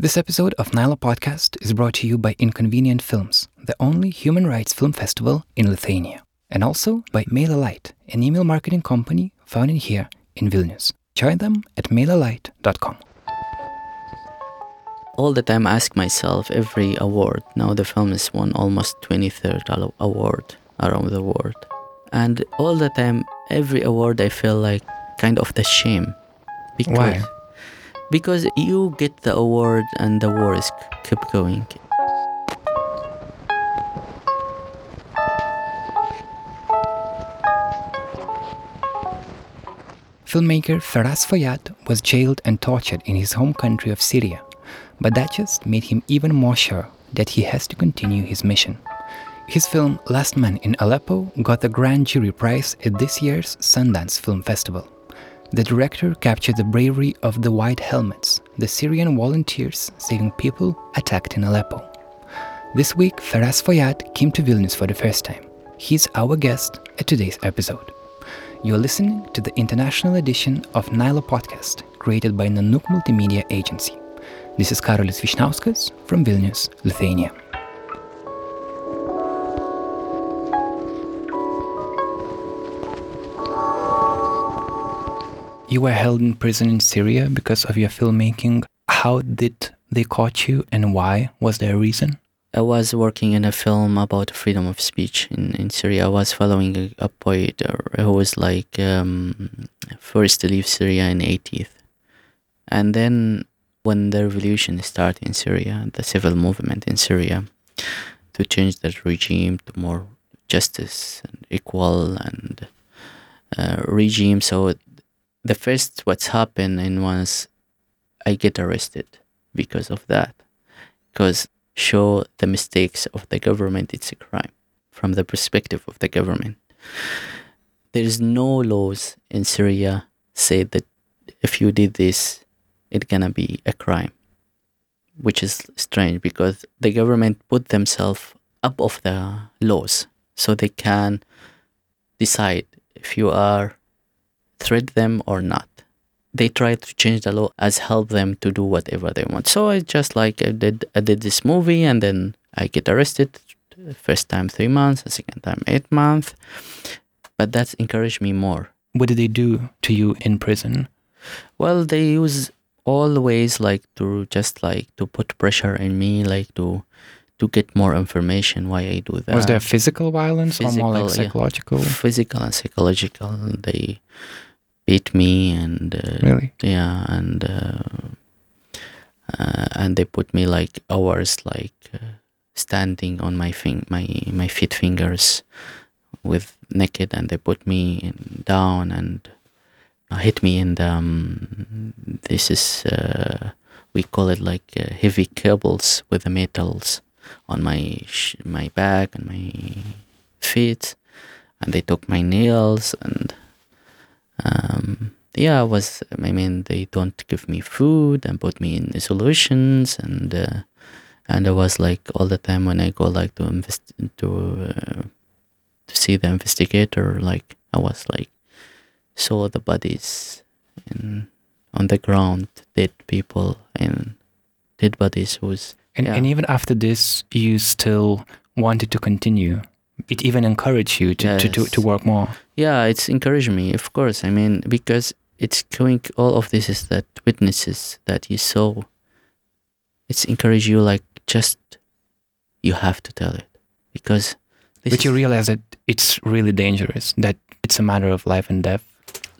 This episode of Nyla Podcast is brought to you by Inconvenient Films, the only human rights film festival in Lithuania, and also by MailerLite, an email marketing company founded here in Vilnius. Join them at mailerlite.com. all the time I ask myself every award. Now the film has won almost 23rd award around the world. And all the time, every award I feel like kind of the shame. Because, Why? Because you get the award and the war is keep going. Filmmaker Feras Fayyad was jailed and tortured in his home country of Syria, but that just made him even more sure that he has to continue his mission. His film Last Men in Aleppo got the Grand Jury Prize at this year's Sundance Film Festival. The director captured the bravery of the White Helmets, the Syrian volunteers saving people attacked in Aleppo. This week, Feras Fayyad came to Vilnius for the first time. He's our guest at today's episode. You're listening to the international edition of Nyla Podcast, created by Nanook Multimedia Agency. This is Karolis Vyšniauskas from Vilnius, Lithuania. You were held in prison in Syria because of your filmmaking. How did they caught you and why? Was there a reason? I was working in a film about freedom of speech in, in Syria. I was following a, a poet uh, who was like um, first to leave Syria in 80th. And then when the revolution started in Syria, the civil movement in Syria, to change the regime to more justice and equal and uh, regime. So the first what's happened and was I get arrested because of that. Because show the mistakes of the government, it's a crime from the perspective of the government. There is no laws in Syria say that if you did this, it's gonna be a crime, which is strange because the government put themselves up of the laws so they can decide if you are threat them or not they try to change the law as help them to do whatever they want. So I just like I did I did this movie and then I get arrested. First time three months, the second time eight months. But that's encouraged me more. What did they do to you in prison? Well, they use all ways like to just like to put pressure in me, like to to get more information why I do that. Was there physical violence or more like Physical, yeah. psychological? physical and psychological? They beat me and uh, Really? yeah and uh, uh, and they put me like hours like uh, standing on my fing- my my feet fingers with naked and they put me in, down and uh, hit me in the um, this is uh, we call it like uh, heavy cables with the metals on my sh- my back and my feet and they took my nails and um, yeah, I was. I mean, they don't give me food and put me in solutions, and uh, and I was like all the time when I go like to invest to uh, to see the investigator, like I was like saw the bodies in on the ground, dead people and dead bodies who's And, Yeah. and even after this, you still wanted to continue. It even encouraged you to, to, to, to work more. yeah it's encouraged me of course. I mean because it's going all of this is that witnesses that you saw. It's encourage you like just you have to tell it. Because this But you realize that it's really dangerous, that it's a matter of life and death.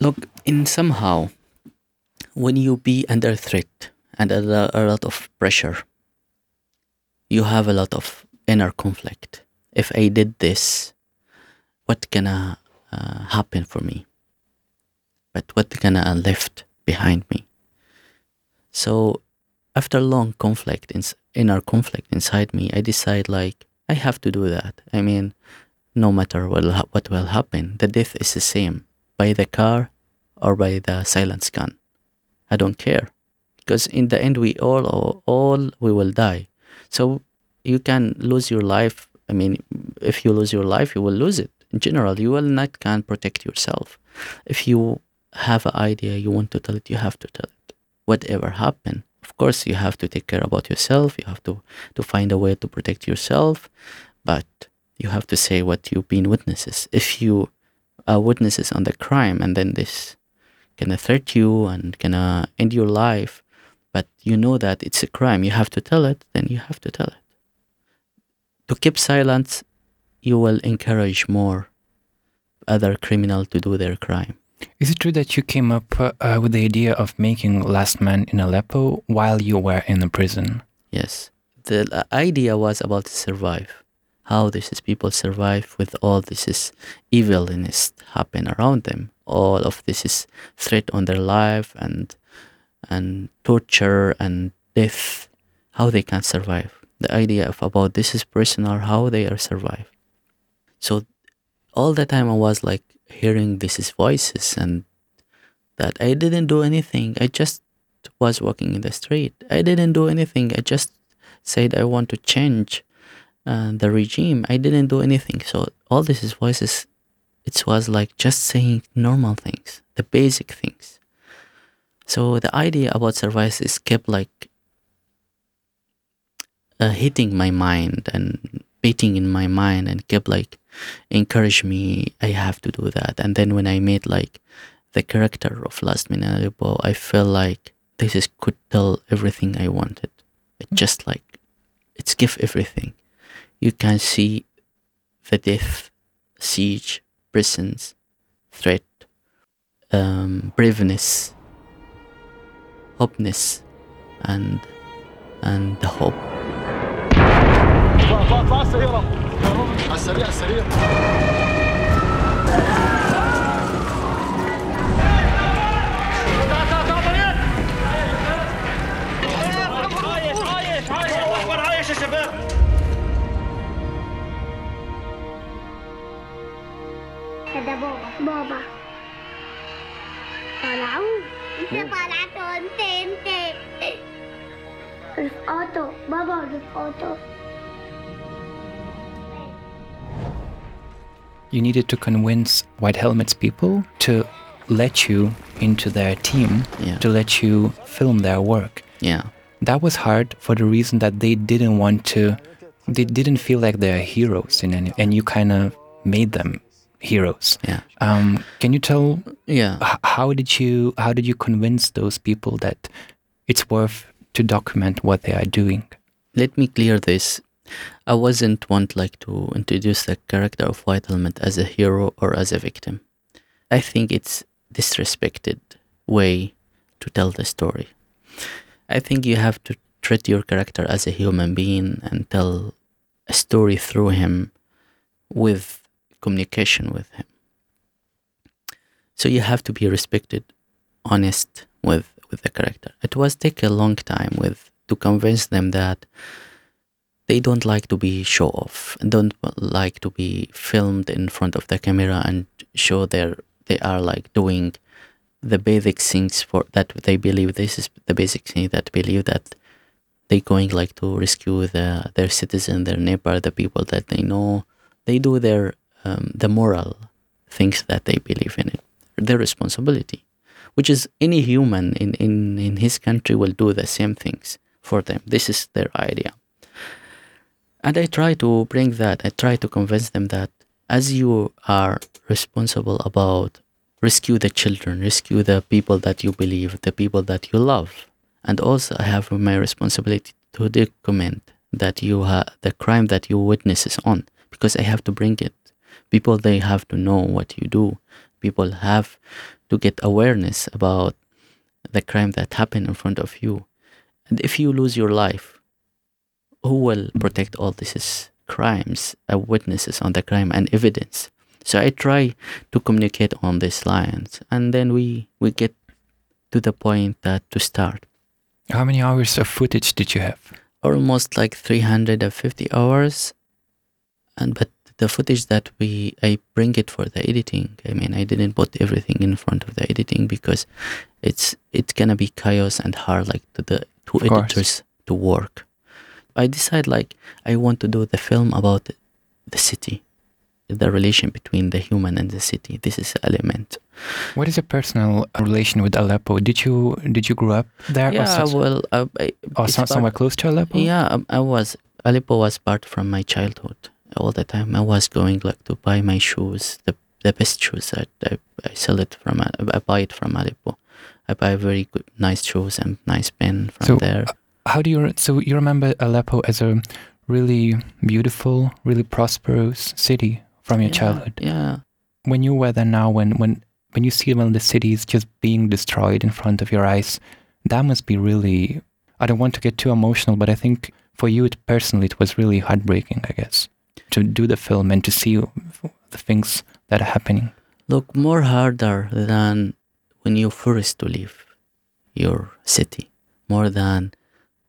look in somehow when you be under threat and a, a lot of pressure you have a lot of inner conflict if i did this what gonna uh, happen for me? But what gonna left behind me? So after long conflict in, inner conflict inside me i decide like i have to do that. I mean no matter what, what will happen the death is the same. By the car or by the silence gun. I don't care. Because in the end we all all we will die. So you can lose your life i mean if you lose your life you will lose it in general you will not can protect yourself if you have an idea you want to tell it you have to tell it whatever happen Of course, you have to take care about yourself. You have to to find a way to protect yourself, but you have to say what you've been witnesses. If you are witnesses on the crime and then this gonna threat you and gonna uh, end your life, but you know that it's a crime, you have to tell it, then you have to tell it. To keep silence, you will encourage more other criminal to do their crime. Is it true that you came up uh, with the idea of making Last Men in Aleppo while you were in the prison? Yes. The uh, idea was about to survive. How this is people survive with all this is evilness happen around them. All of this is threat on their life and and torture and death. How they can survive. The idea of about this is personal, how they are survive. So all the time I was like hearing these voices and that I didn't do anything. I just was walking in the street. I didn't do anything. I just said I want to change uh, the regime. I didn't do anything. So all these voices, it was like just saying normal things, the basic things. So the idea about survival kept like uh, hitting my mind and beating in my mind and kept like encourage me i have to do that. And then when i made like the character of last in i felt like this is could tell everything i wanted. It just like it's give everything. You can see the death siege prisons threat um, braveness hopeness and and the hope اطلع على السريع على السريع يا شباب هذا بابا. بابا. طلعوا انت طلعتوا انت انت. رفقاته بابا رفقاته You needed to convince White Helmets people to let you into their team, Yeah. to let you film their work. yeah That was hard for the reason that they didn't want to, they didn't feel like they're heroes in any, and you kind of made them heroes. yeah Um, can you tell yeah how did you how did you convince those people that it's worth to document what they are doing? let me clear this. I wasn't want like to introduce the character of White Helmet as a hero or as a victim. I think it's disrespected way to tell the story. I think you have to treat your character as a human being and tell a story through him with communication with him. So you have to be respected, honest with with the character. It was take a long time with to convince them that they don't like to be show off don't like to be filmed in front of the camera and show their they are like doing the basic things for that they believe this is the basic thing that believe that they going like to rescue the their citizen their neighbor the people that they know. They do their um, the moral things that they believe in it their responsibility which is any human in, in, in his country will do the same things for them. This is their idea and I try to bring that, I try to convince them that as you are responsible about rescue the children, rescue the people that you believe, the people that you love. And also I have my responsibility to document that you have the crime that you witnesses on because I have to bring it. People they have to know what you do. People have to get awareness about the crime that happened in front of you. And if you lose your life, who will protect all these crimes, uh, witnesses on the crime and evidence. So I try to communicate on these lines, and then we we get to the point that to start. How many hours of footage did you have? Almost like 350 hours, and but the footage that we I bring it for the editing. I mean, I didn't put everything in front of the editing because it's it's gonna be chaos and hard like to the two editors to work. I decide like I want to do the film about the city, the relation between the human and the city. This is the element. What is your personal relation with Aleppo? Did you did you grow up there? yeah, or, well, uh, I, or some, part- somewhere close to Aleppo? Yeah, um, I was. Aleppo was part from my childhood. All the time, I was going like to buy my shoes, the the best shoes. I I, I sell it from. I I buy it from Aleppo. I buy very good, nice shoes and nice pen from So, there. How do you so you remember Aleppo as a really beautiful, really prosperous city from your Yeah, childhood? Yeah, When you were there now, when when when you see of the cities just being destroyed in front of your eyes, that must be really. I don't want to get too emotional, but I think for you it, personally, it was really heartbreaking. I guess to do the film and to see the things that are happening. look more harder than when you first to leave your city, more than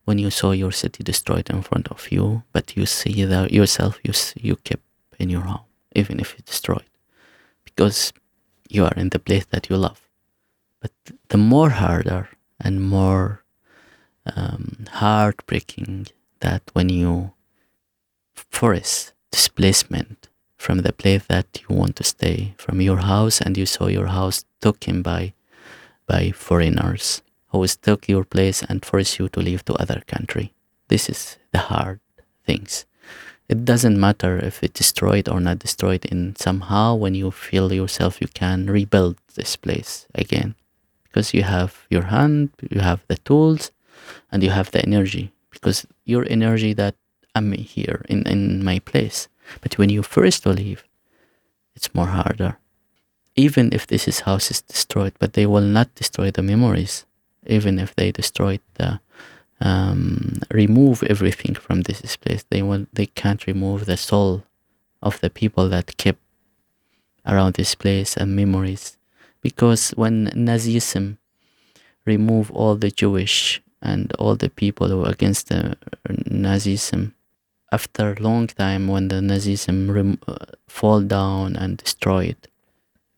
when you saw your city destroyed in front of you, but you see that yourself you you kept in your home, even if it's destroyed, because you are in the place that you love. But the more harder and more um, heartbreaking that when you force displacement from the place that you want to stay, from your house, and you saw your house taken by by foreigners who took your place and force you to leave to other country. This is the hard things. It doesn't matter if it's destroyed or not destroyed. In somehow, when you feel yourself, you can rebuild this place again, because you have your hand, you have the tools, and you have the energy. Because your energy that I'm here in in my place. But when you first leave, it's more harder. Even if this is house is destroyed, but they will not destroy the memories. Even if they destroyed the, um, remove everything from this place, they will. They can't remove the soul of the people that kept around this place and memories, because when Nazism remove all the Jewish and all the people who are against the Nazism, after a long time when the Nazism rem- uh, fall down and destroyed,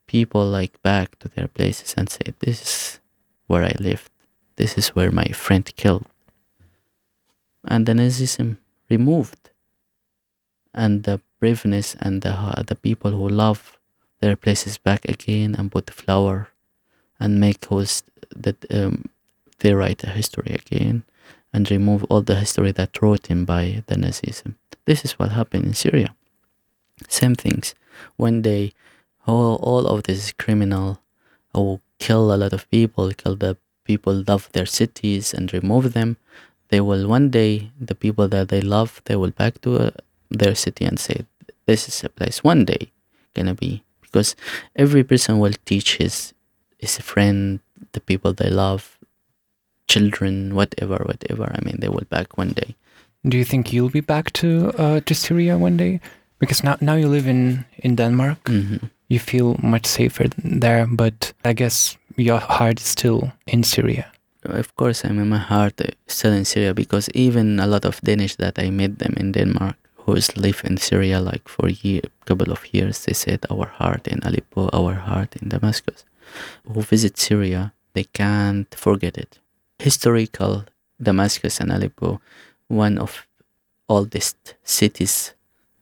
people like back to their places and say, "This is where I lived. This is where my friend killed." And the Nazism removed, and the braveness and the uh, the people who love their places back again and put the flower, and make those that um, they write a history again and remove all the history that wrote in by the Nazism. This is what happened in Syria. Same things. When they, all, all of this criminal who kill a lot of people, kill the people love their cities and remove them, they will one day, the people that they love, they will back to uh, their city and say, this is a place one day gonna be. Because every person will teach his, his friend, the people they love, children, whatever, whatever. I mean, they will back one day. Do you think you'll be back to uh, to Syria one day? Because now now you live in in Denmark. hmm You feel much safer there, but I guess your heart is still in Syria. Of course, I mean, my heart uh, still in Syria because even a lot of Danish that I met them in Denmark who's live in Syria like for a couple of years, they said our heart in Aleppo, our heart in Damascus. Who visit Syria, they can't forget it. Historical Damascus and Aleppo, one of oldest cities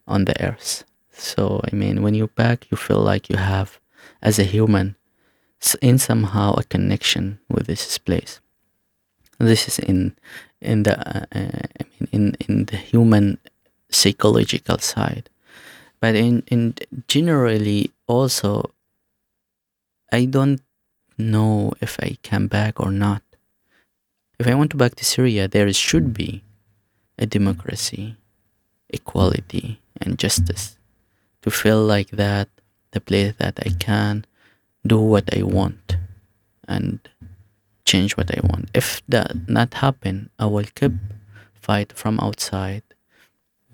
on the earth. So I mean, when you're back, you feel like you have, as a human, in somehow a connection with this place. This is in in the uh, uh, I mean in in the human psychological side, but in in generally also, I don't know if I come back or not. If I want to back to Syria, there should be a democracy, equality, and justice to feel like that the place that I can do what I want and change what I want. If that not happen, I will keep fight from outside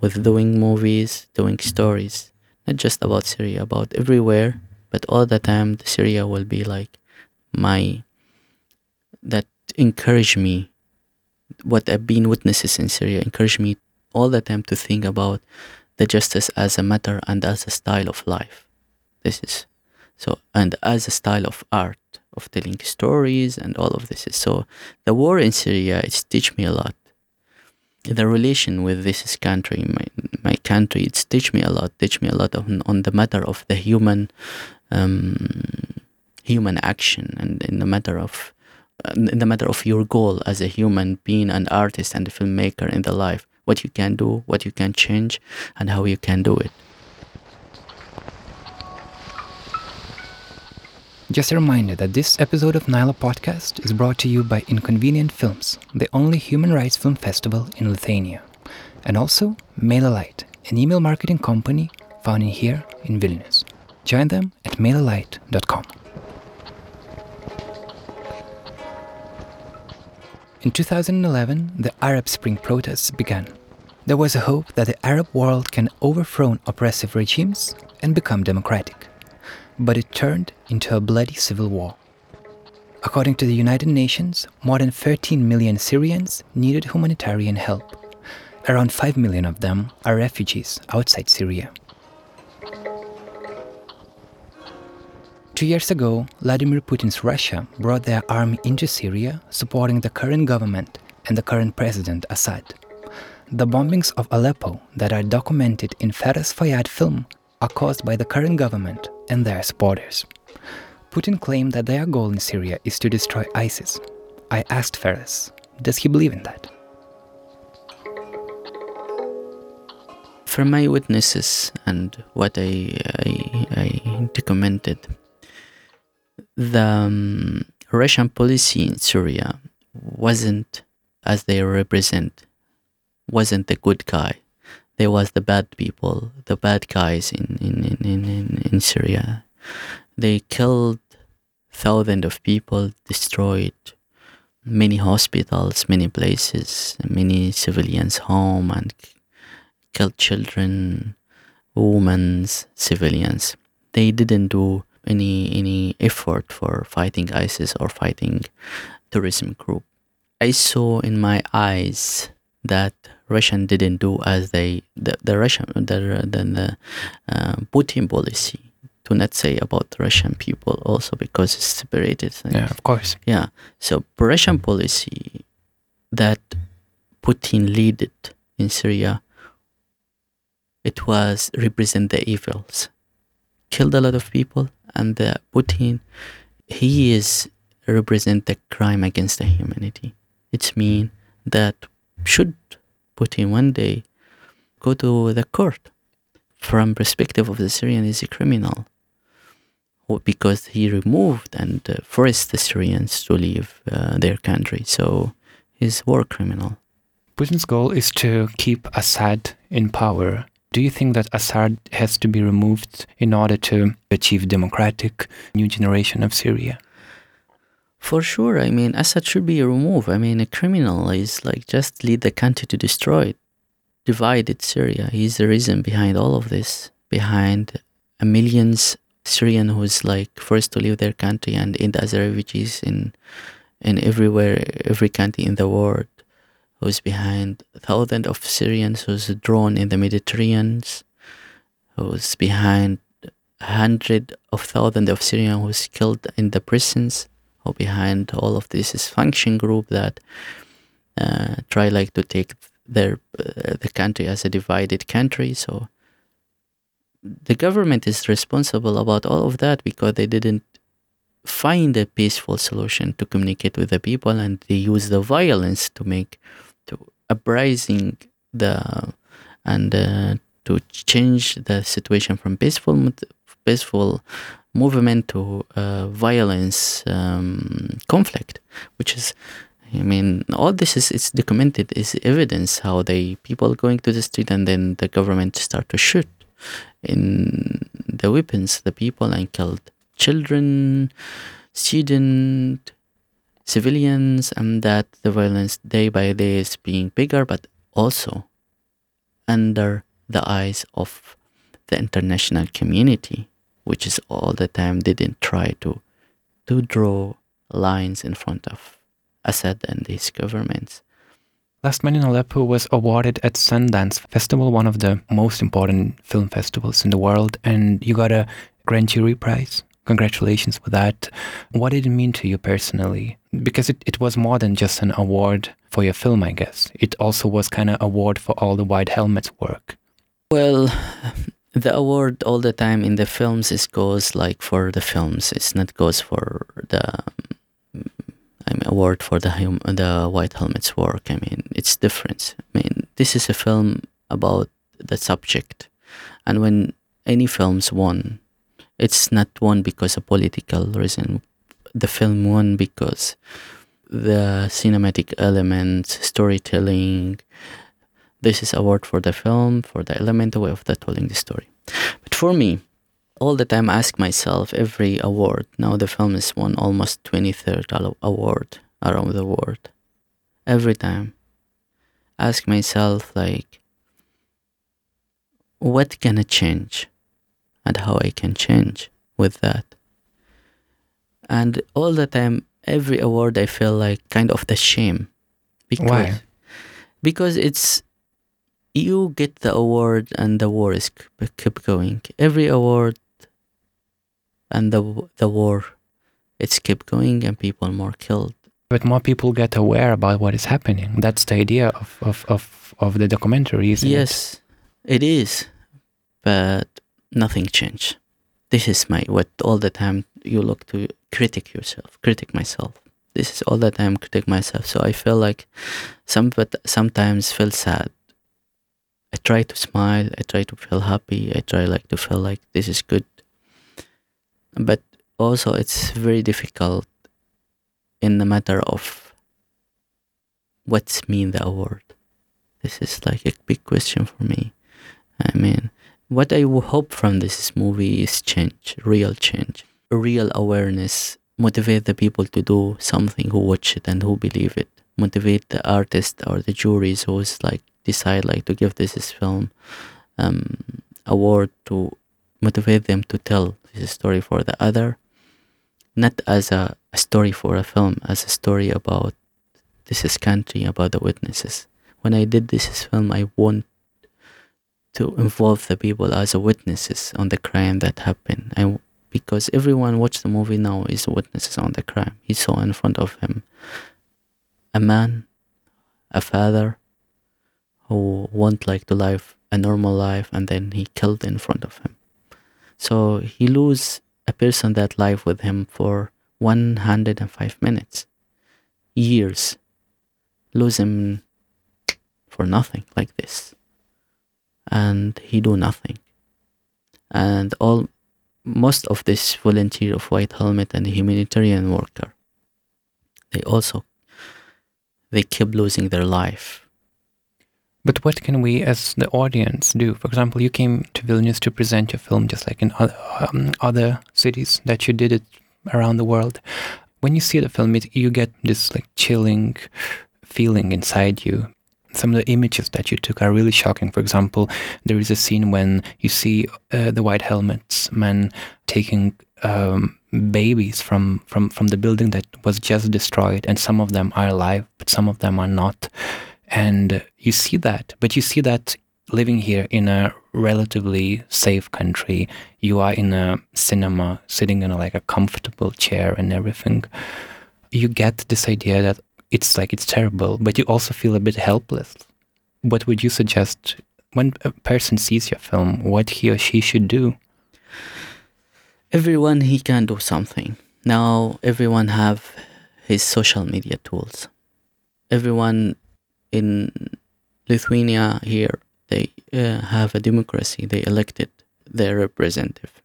with doing movies, doing stories, not just about Syria, about everywhere, but all the time the Syria will be like my that encourage me what I've been witnesses in Syria encourage me all the time to think about the justice as a matter and as a style of life. This is so, and as a style of art of telling stories and all of this. Is, so, the war in Syria it's teach me a lot. The relation with this country, my my country, it's teach me a lot. Teach me a lot on on the matter of the human, um, human action and in the matter of in the matter of your goal as a human being, an artist and a filmmaker in the life, what you can do, what you can change, and how you can do it. Just a reminder that this episode of Nyla Podcast is brought to you by Inconvenient Films, the only human rights film festival in Lithuania, and also MailerLite, an email marketing company founded here in Vilnius. Join them at mailerlite.com. In 2011, the Arab Spring protests began. There was a hope that the Arab world can overthrow oppressive regimes and become democratic but it turned into a bloody civil war. According to the United Nations, more than 13 million Syrians needed humanitarian help. Around 5 million of them are refugees outside Syria. Two years ago, Vladimir Putin's Russia brought their army into Syria, supporting the current government and the current president Assad. The bombings of Aleppo that are documented in Feras Fayyad film are caused by the current government and their supporters. Putin claimed that their goal in Syria is to destroy ISIS. I asked Feras, does he believe in that? From my witnesses and what I, I, I documented, the um, Russian policy in Syria wasn't as they represent, wasn't a good guy there was the bad people, the bad guys in, in, in, in, in Syria. They killed thousands of people, destroyed many hospitals, many places, many civilians' home, and killed children, women, civilians. They didn't do any any effort for fighting ISIS or fighting terrorism group. I saw in my eyes that Russian didn't do as they the, the Russian the the, the uh, Putin policy to not say about Russian people also because it's separated things. Yeah, of course. Yeah. So Russian policy that Putin led in Syria, it was represent the evils, killed a lot of people, and the Putin, he is represent the crime against the humanity. It's mean that should Putin one day go to the court from perspective of the Syrian is a criminal because he removed and uh, forced the Syrians to leave uh, their country. So he's war criminal. Putin's goal is to keep Assad in power. Do you think that Assad has to be removed in order to achieve democratic new generation of Syria? For sure. I mean, Assad should be removed. I mean, a criminal is like just lead the country to destroy it, divided Syria. He's the reason behind all of this, behind a millions Syrian who's like forced to leave their country and end as refugees in in everywhere, every country in the world. Who's behind thousands of Syrians who's drawn in the Mediterranean, who's behind hundreds of thousands of Syrians who's killed in the prisons or behind all of this is function group that uh, try like to take their uh, the country as a divided country. So the government is responsible about all of that because they didn't find a peaceful solution to communicate with the people and they use the violence to make uprising the and uh, to change the situation from peaceful peaceful movement to uh, violence um, conflict, which is, I mean, all this is it's documented, is evidence how they people going to the street and then the government start to shoot in the weapons the people and killed children, student, civilians, and that the violence day by day is being bigger, but also under the eyes of the international community which is all the time didn't try to to draw lines in front of Assad and his governments. Last Men in Aleppo was awarded at Sundance Festival, one of the most important film festivals in the world, and you got a Grand Jury Prize. Congratulations for that. What did it mean to you personally? Because it, it was more than just an award for your film, I guess. It also was kind of award for all the White Helmets work. Well, the award all the time in the films is goes like for the films. It's not goes for the I mean award for the hum- the White Helmet's work. I mean it's different. I mean this is a film about the subject, and when any films won, it's not won because of political reason. The film won because the cinematic elements, storytelling, this is award for the film, for the element, way of the telling the story. But for me, all the time I ask myself every award. Now the film has won almost 23rd award around the world. Every time. Ask myself like what can I change and how I can change with that. And all the time every award I feel like kind of the shame. Because Why? Because it's you get the award and the war is keep going. Every award and the the war, it's keep going and people more killed. But more people get aware about what is happening. That's the idea of of of, of the documentary, isn't yes, it? Yes, it is. But nothing changed. This is my what all the time you look to critic yourself, critic myself. This is all the time critic myself. So I feel like some but sometimes feel sad I try to smile, I try to feel happy, I try like to feel like this is good. But also it's very difficult in the matter of what's mean the award. This is like a big question for me. I mean, what I hope from this movie is change, real change, real awareness, motivate the people to do something who watch it and who believe it, motivate the artist or the juries who's like decide like to give this film um, award to motivate them to tell this story for the other. Not as a, a story for a film as a story about this is country about the witnesses. When i did this film i want to involve the people as witnesses on the crime that happened. And because everyone watched the movie now is witnesses on the crime. He saw in front of him a man a father who want like to live a normal life and then he killed in front of him. So he lose a person that live with him for 105 minutes. Years. Lose him for nothing like this and he do nothing and all most of this volunteer of white helmet and humanitarian worker they also they keep losing their life but what can we, as the audience, do? For example, you came to Vilnius to present your film, just like in other, um, other cities that you did it around the world. When you see the film, it, you get this like chilling feeling inside you. Some of the images that you took are really shocking. For example, there is a scene when you see uh, the white helmets men taking um, babies from, from, from the building that was just destroyed, and some of them are alive, but some of them are not and you see that, but you see that living here in a relatively safe country, you are in a cinema, sitting in a, like a comfortable chair and everything. You get this idea that it's like it's terrible, but you also feel a bit helpless. What would you suggest when a person sees your film? What he or she should do? Everyone he can do something. Now everyone have his social media tools. Everyone in Lithuania here they uh, have a democracy. They elected their representative,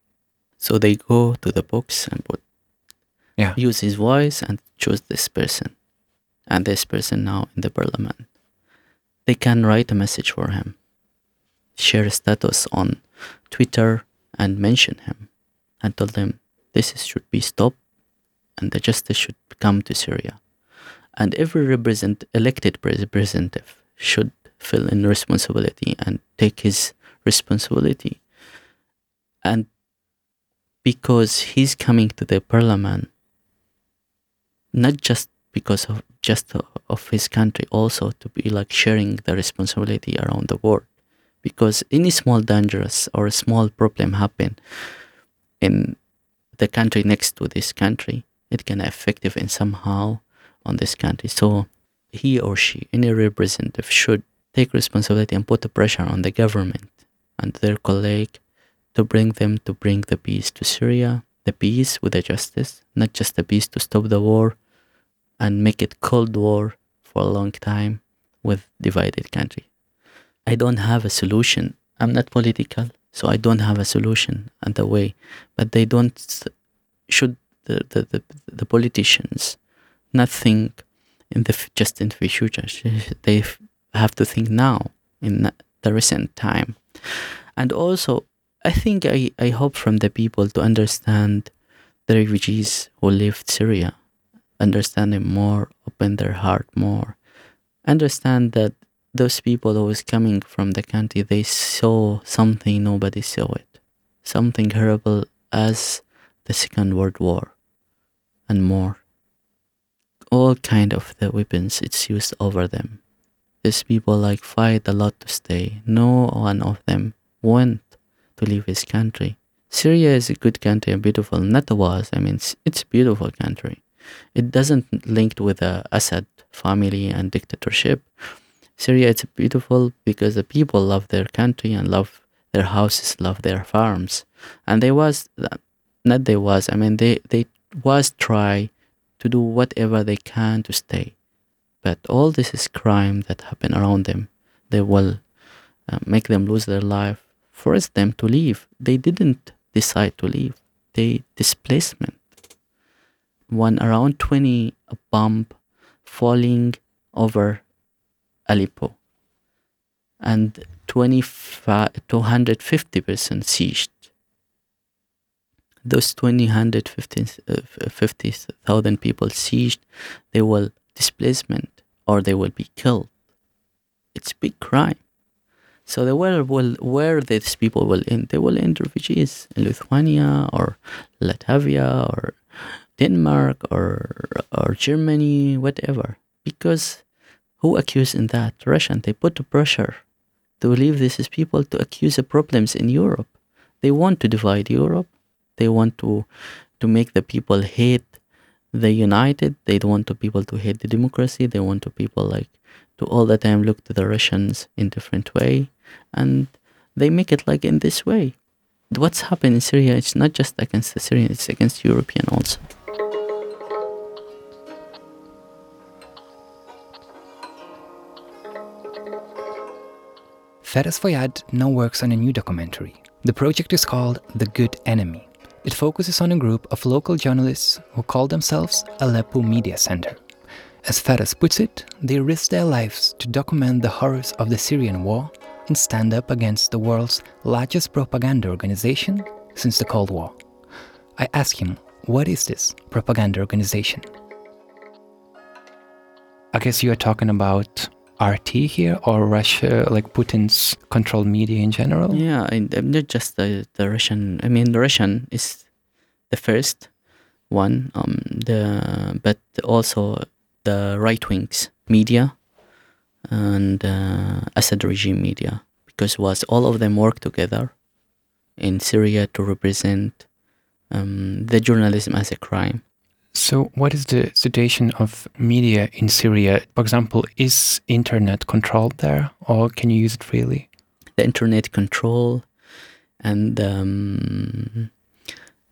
so they go to the box and put yeah. use his voice and choose this person, and this person now in the parliament. They can write a message for him, share a status on Twitter, and mention him, and tell them this should be stopped, and the justice should come to Syria and every represent elected representative should fill in responsibility and take his responsibility and because he's coming to the parliament not just because of just of his country also to be like sharing the responsibility around the world because any small dangerous or a small problem happen in the country next to this country it can affect in somehow on this country. So he or she, any representative, should take responsibility and put the pressure on the government and their colleague to bring them to bring the peace to Syria, the peace with the justice, not just the peace to stop the war and make it cold war for a long time with divided country. I don't have a solution. I'm not political, so I don't have a solution and the way. But they don't should the, the, the, the politicians not think in the just in the future. They have to think now in the recent time. And also, I think I, I hope from the people to understand the refugees who left Syria, understand more, open their heart more, understand that those people who was coming from the country, they saw something nobody saw it, something horrible as the Second World War, and more. All kind of the weapons it's used over them. These people like fight a lot to stay. No one of them want to leave his country. Syria is a good country and beautiful. Not was. I mean, it's, it's a beautiful country. It doesn't linked with the Assad family and dictatorship. Syria it's beautiful because the people love their country and love their houses, love their farms, and they was not they was. I mean they they was try to do whatever they can to stay, but all this is crime that happen around them. They will uh, make them lose their life, force them to leave. They didn't decide to leave. They displacement. One around twenty a bomb falling over Aleppo and 250% seized. Those 250,000 uh, people seized, they will displacement or they will be killed. It's big crime. So where will where these people will end? They will end refugees in Lithuania or Latvia or Denmark or or Germany, whatever. Because who accused in that? Russian. They put the pressure to leave these people to accuse the problems in Europe. They want to divide Europe. They want to to make the people hate the united. They don't want the people to hate the democracy. They want the people like to all the time look to the Russians in different way, and they make it like in this way. What's happened in Syria? It's not just against the Syrians; it's against European also. Feras Fayyad now works on a new documentary. The project is called The Good Enemy. It focuses on a group of local journalists who call themselves Aleppo Media Center. As Feras puts it, they risk their lives to document the horrors of the Syrian war and stand up against the world's largest propaganda organization since the Cold War. I ask him, what is this propaganda organization? I guess you are talking about RT here or Russia, like Putin's controlled media in general? Yeah, not just the, the Russian. I mean, the Russian is the first one, um, the but also the right wings media and uh, Assad regime media, because was all of them work together in Syria to represent um, the journalism as a crime so, what is the situation of media in Syria? For example, is internet controlled there, or can you use it freely? The internet control, and um,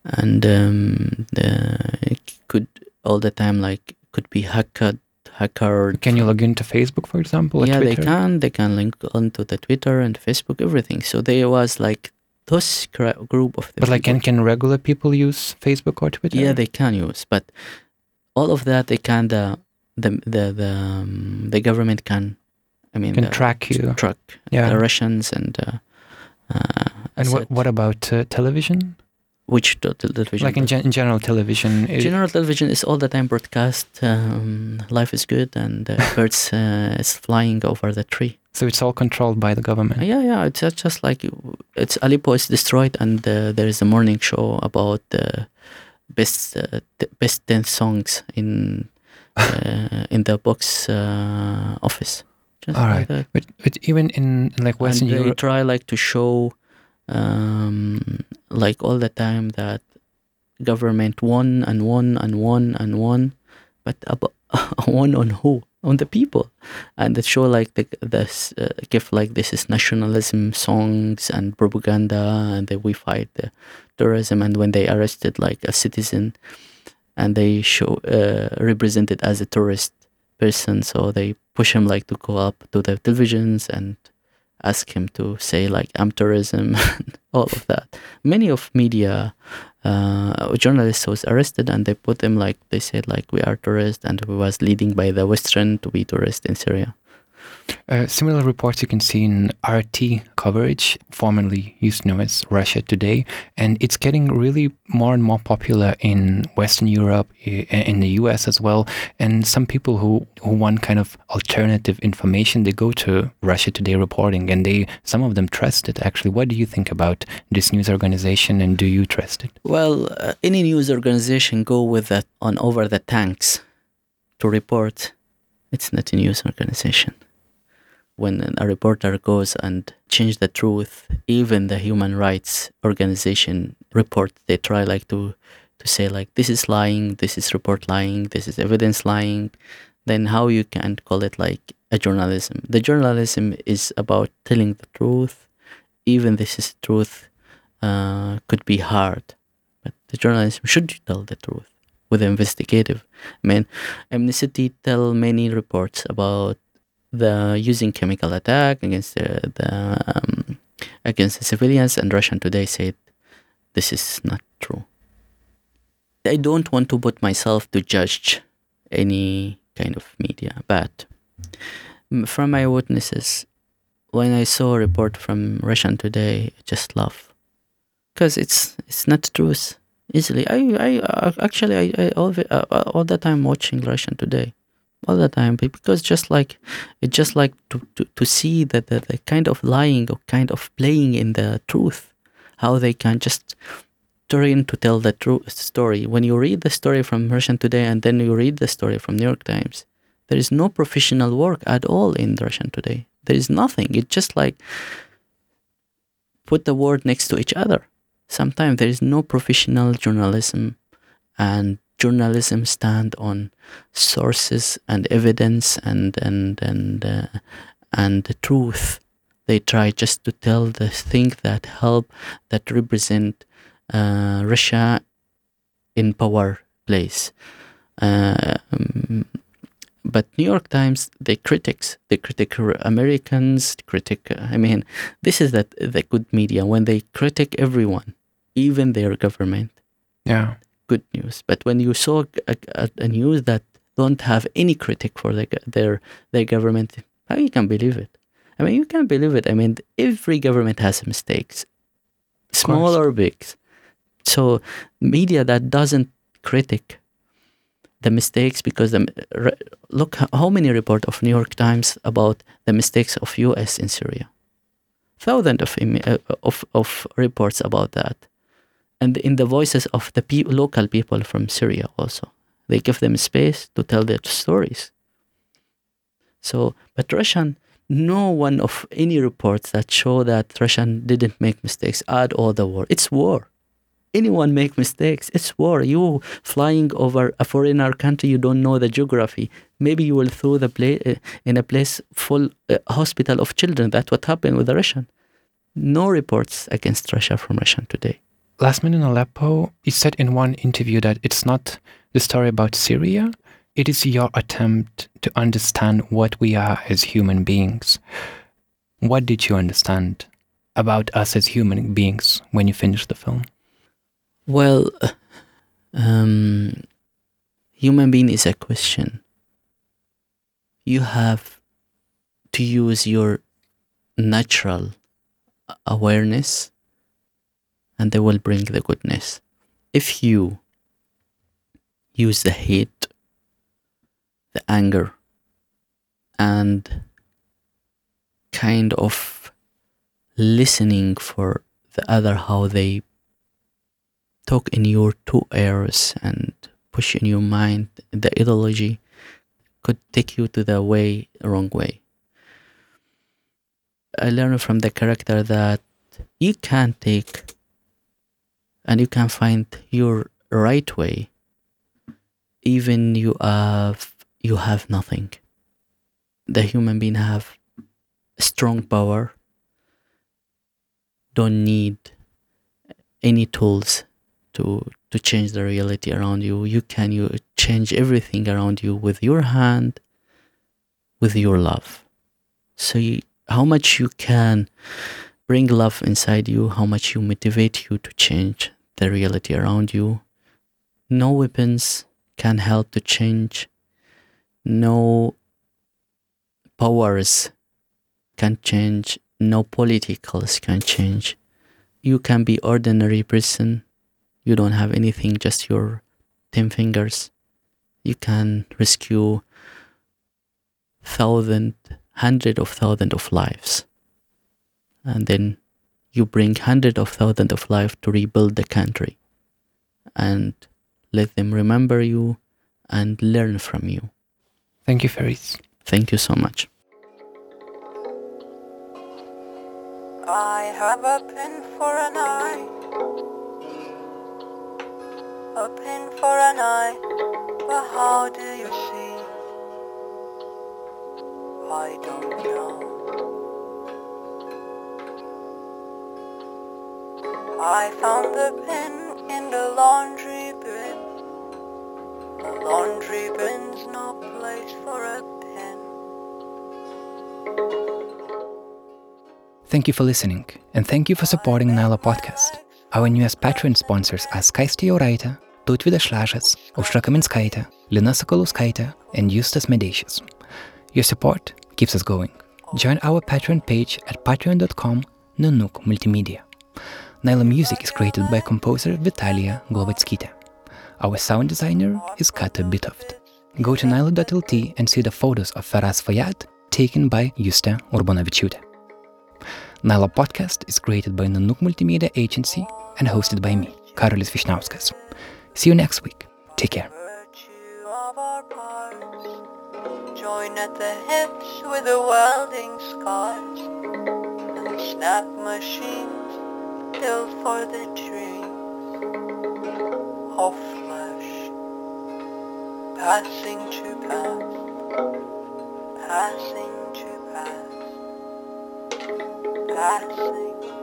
and um, the, it could all the time like could be hacked. Hacker. Can you log into Facebook, for example? yeah, Twitter? they can. They can link onto the Twitter and Facebook, everything. So there was like those group of but like can, can regular people use facebook or twitter yeah they can use but all of that they can the the the the, um, the government can i mean can track you track yeah the russians and uh, uh, and what, what about uh, television which television? Like in, gen- in general television. General television is all the time broadcast. Um, life is good, and uh, birds uh, is flying over the tree. So it's all controlled by the government. Yeah, yeah. It's just like it's Aleppo is destroyed, and uh, there is a morning show about the best uh, best ten songs in uh, in the box uh, office. Just all right, like but but even in like Western and Europe, they try like to show um, like all the time that government won and won and won and won, but about won on who? On the people and they show like the this uh, like this is nationalism songs and propaganda and that we fight the terrorism and when they arrested like a citizen and they show uh, represented as a tourist person so they push him like to go up to the televisions and ask him to say like I'm tourism and all of that. Many of media uh, journalist was arrested and they put him like they said like we are tourists and we was leading by the Western to be tourists in Syria. Uh, similar reports you can see in RT coverage, formerly used to know as Russia Today, and it's getting really more and more popular in Western Europe, in the US as well. And some people who, who want kind of alternative information, they go to Russia Today reporting, and they some of them trust it. Actually, what do you think about this news organization, and do you trust it? Well, uh, any news organization go with that on over the tanks to report. It's not a news organization when a reporter goes and change the truth even the human rights organization report they try like to to say like this is lying this is report lying this is evidence lying. Then how you can call it like a journalism? The journalism is about telling the truth even this is truth uh, could be hard but the journalism should tell the truth with investigative. I mean amnesty tell many reports about the using chemical attack against the, the um, against the civilians, and Russian Today said this is not true. I don't want to put myself to judge any kind of media, but from my witnesses, when I saw a report from Russian Today, I just laugh because it's it's not truth easily. I I uh, actually I, I all, uh, all the time watching Russian Today all the time because just like it's just like to, to, to see that the, the kind of lying or kind of playing in the truth how they can just turn to tell the true story. When you read the story from russian today and then you read the story from new york times there is no professional work at all in russian today. There is nothing. It's just like put the word next to each other. Sometimes there is no professional journalism and journalism stand on sources and evidence and and and uh, and the truth. They try just to tell the thing that help that represent uh, Russia in power place. Uh, um, but New York Times they critics they critic Americans critic I mean this is that the good media when they critic everyone even their government yeah good news. But when you saw a, a, a news that don't have any critic for the, their their government, how you can believe it? I mean, you can't believe it. I mean, every government has mistakes, small or big. So media that doesn't critic the mistakes because the, look how many report of New York Times about the mistakes of U.S. in Syria. Thousands of, uh, of of reports about that and in the voices of the pe- local people from Syria also. They give them space to tell their stories. So, but Russian, no one of any reports that show that Russian didn't make mistakes at all the war. It's war. Anyone make mistakes. It's war. You flying over a foreigner country, you don't know the geography. Maybe you will throw the place uh, in a place full uh, hospital of children. That's what happened with the Russian. No reports against Russia from Russian today. Last Men in Aleppo, you said in one interview that it's not the story about Syria, it is your attempt to understand what we are as human beings. What did you understand about us as human beings when you finished the film? Well, um, human being is a question. You have to use your natural awareness and they will bring the goodness. If you use the hate, the anger, and kind of listening for the other how they talk in your two ears and push in your mind the ideology could take you to the way wrong way i learned from the character that you can take and you can find your right way even you have you have nothing. The human being have strong power don't need any tools to to change the reality around you. You can you change everything around you with your hand with your love. So you, how much you can bring love inside you how much you motivate you to change the reality around you. No weapons can help to change. No powers can change. No politicals can change. You can be ordinary person. You don't have anything just your 10 fingers. You can rescue thousand hundred of thousand of lives. And then you bring hundreds of thousands of lives to rebuild the country and let them remember you and learn from you Thank you, Feras. thank you so much I have a pin for an eye. A pin for an eye. But how do you see? I don't know. I found the pen in the laundry bin. The laundry bin's no place for a pen. Thank you for listening, and thank you for supporting Nila Podcast. Our newest Patreon sponsors are Skaistė Jauraitė, Tautvydas Šležas, Aušra Kaminskaitė, Lina Sakalauskaitė, and Justas Medeišis. Your support keeps us going. Join our Patreon page at patreon.com Nanuk Multimedia. Nila music is created by composer Vitalia Glovatskytė. Our sound designer is Kata Bitoft. Go to nila.lt and see the photos of Feras Fayyad taken by Juste Urbonavičiūtė. Nila podcast is created by Nanuk Multimedia Agency and hosted by me, Karolis Vyšniauskas. See you next week. Take care. Join at the hips with the welding scars and snap machines built for the dreams of flesh. Passing to pass, passing to past, passing.